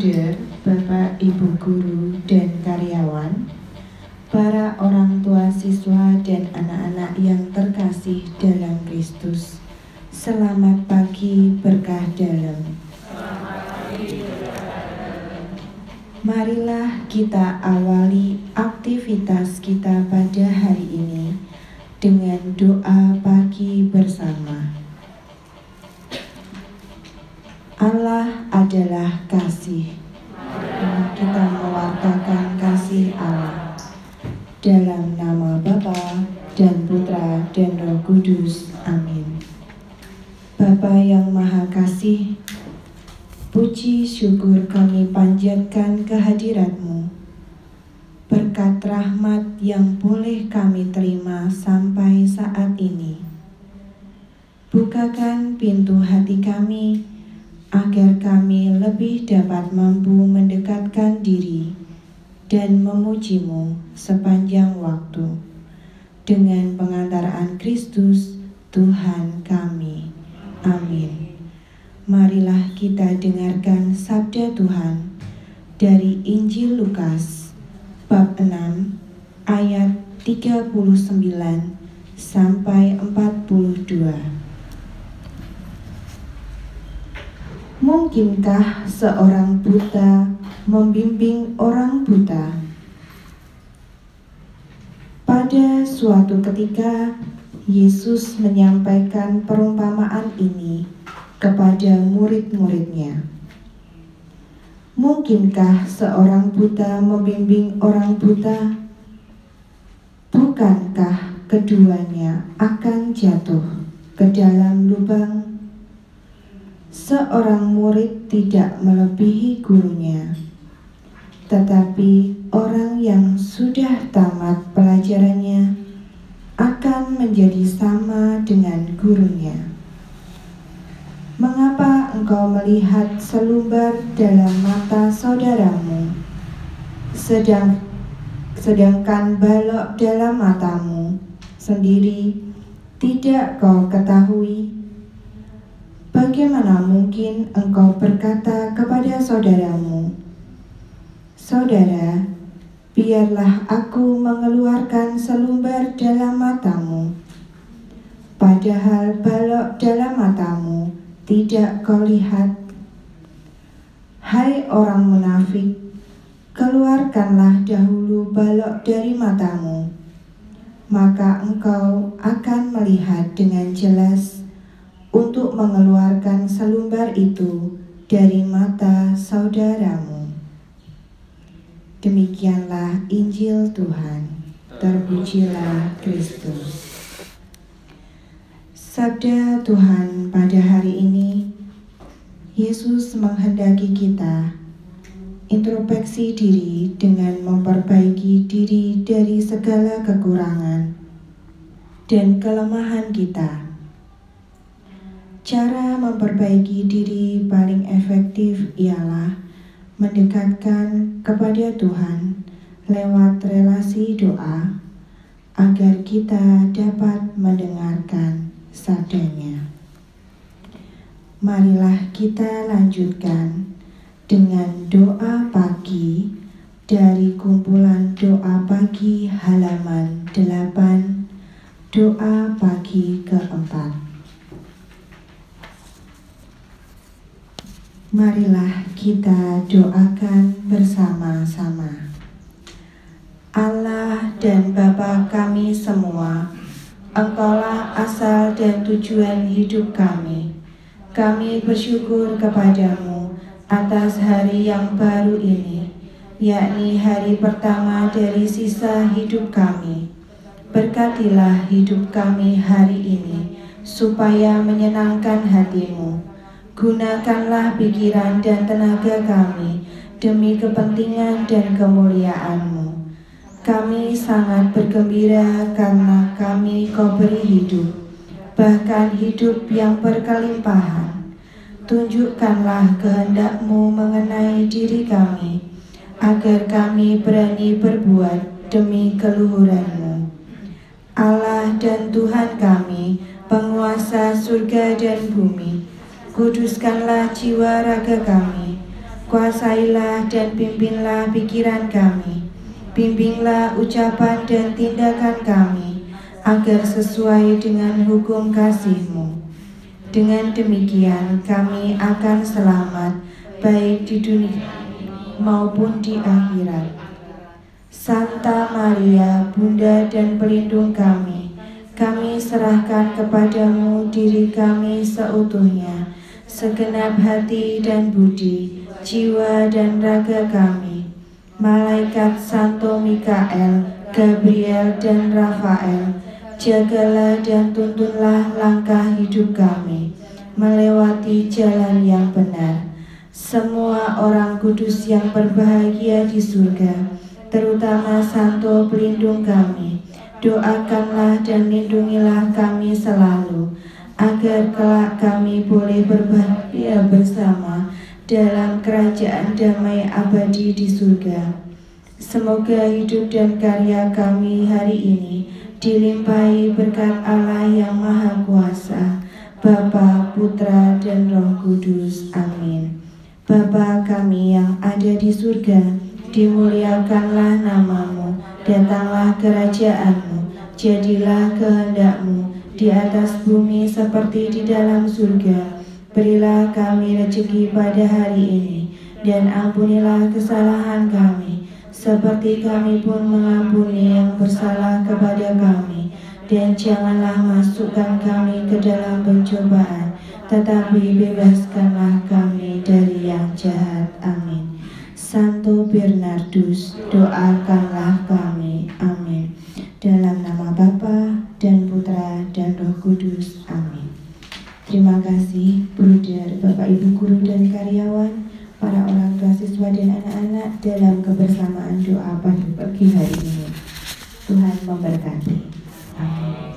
Bapak, Ibu guru, dan karyawan, para orang tua siswa dan anak-anak yang terkasih dalam Kristus. Selamat pagi berkah dalam. Marilah kita awali aktivitas kita pada hari ini dengan doa pagi bersama. Allah adalah kasih. Kita mewartakan kasih Allah dalam nama Bapa dan Putra dan Roh Kudus. Amin. Bapa yang Maha Kasih, puji syukur kami panjatkan kehadiratmu. Berkat rahmat yang boleh kami terima sampai saat ini. Bukakan pintu hati kami agar kami lebih dapat mampu mendekatkan diri dan memujimu sepanjang waktu dengan pengantaraan Kristus Tuhan kami. Amin. Marilah kita dengarkan sabda Tuhan dari Injil Lukas bab 6 ayat 39 sampai 42. Mungkinkah seorang buta membimbing orang buta? Pada suatu ketika, Yesus menyampaikan perumpamaan ini kepada murid-muridnya. Mungkinkah seorang buta membimbing orang buta? Bukankah keduanya akan jatuh ke dalam lubang seorang murid tidak melebihi gurunya, tetapi orang yang sudah tamat pelajarannya akan menjadi sama dengan gurunya. Mengapa engkau melihat selumbar dalam mata saudaramu, sedang sedangkan balok dalam matamu sendiri tidak kau ketahui? Bagaimana mungkin engkau berkata kepada saudaramu, "Saudara, biarlah aku mengeluarkan selumbar dalam matamu," padahal balok dalam matamu tidak kau lihat? Hai orang munafik, keluarkanlah dahulu balok dari matamu, maka engkau akan melihat dengan jelas untuk mengeluarkan selumbar itu dari mata saudaramu. Demikianlah Injil Tuhan. Terpujilah Kristus. Sabda Tuhan pada hari ini, Yesus menghendaki kita introspeksi diri dengan memperbaiki diri dari segala kekurangan dan kelemahan kita Cara memperbaiki diri paling efektif ialah mendekatkan kepada Tuhan lewat relasi doa agar kita dapat mendengarkan sabdanya. Marilah kita lanjutkan dengan doa pagi dari kumpulan doa pagi halaman 8 doa pagi keempat. Marilah kita doakan bersama-sama. Allah dan Bapa kami semua, Engkaulah asal dan tujuan hidup kami. Kami bersyukur kepadamu atas hari yang baru ini, yakni hari pertama dari sisa hidup kami. Berkatilah hidup kami hari ini, supaya menyenangkan hatimu Gunakanlah pikiran dan tenaga kami demi kepentingan dan kemuliaan-Mu. Kami sangat bergembira karena kami kau beri hidup, bahkan hidup yang berkelimpahan. Tunjukkanlah kehendak-Mu mengenai diri kami, agar kami berani berbuat demi keluhuran-Mu. Allah dan Tuhan kami, penguasa surga dan bumi, Kuduskanlah jiwa raga kami, Kuasailah dan pimpinlah pikiran kami. Bimbinglah ucapan dan tindakan kami, agar sesuai dengan hukum kasih-Mu. Dengan demikian kami akan selamat, baik di dunia maupun di akhirat. Santa Maria, Bunda dan Pelindung kami, kami serahkan kepadamu diri kami seutuhnya, segenap hati dan budi, jiwa dan raga kami. Malaikat Santo Mikael, Gabriel dan Rafael, jagalah dan tuntunlah langkah hidup kami melewati jalan yang benar. Semua orang kudus yang berbahagia di surga, terutama Santo pelindung kami, doakanlah dan lindungilah kami selalu agar kelak kami boleh berbahagia bersama dalam kerajaan damai abadi di surga. Semoga hidup dan karya kami hari ini dilimpahi berkat Allah yang Maha Kuasa, Bapa, Putra, dan Roh Kudus. Amin. Bapa kami yang ada di surga, dimuliakanlah namamu, datanglah kerajaanmu, jadilah kehendakmu di atas bumi seperti di dalam surga. Berilah kami rezeki pada hari ini, dan ampunilah kesalahan kami, seperti kami pun mengampuni yang bersalah kepada kami. Dan janganlah masukkan kami ke dalam pencobaan, tetapi bebaskanlah kami dari yang jahat. Amin. Santo Bernardus, doakanlah kami. Amin. Bapak Ibu Guru dan karyawan, para orang tua siswa dan anak-anak dalam kebersamaan doa pada pagi hari ini. Tuhan memberkati. Amin.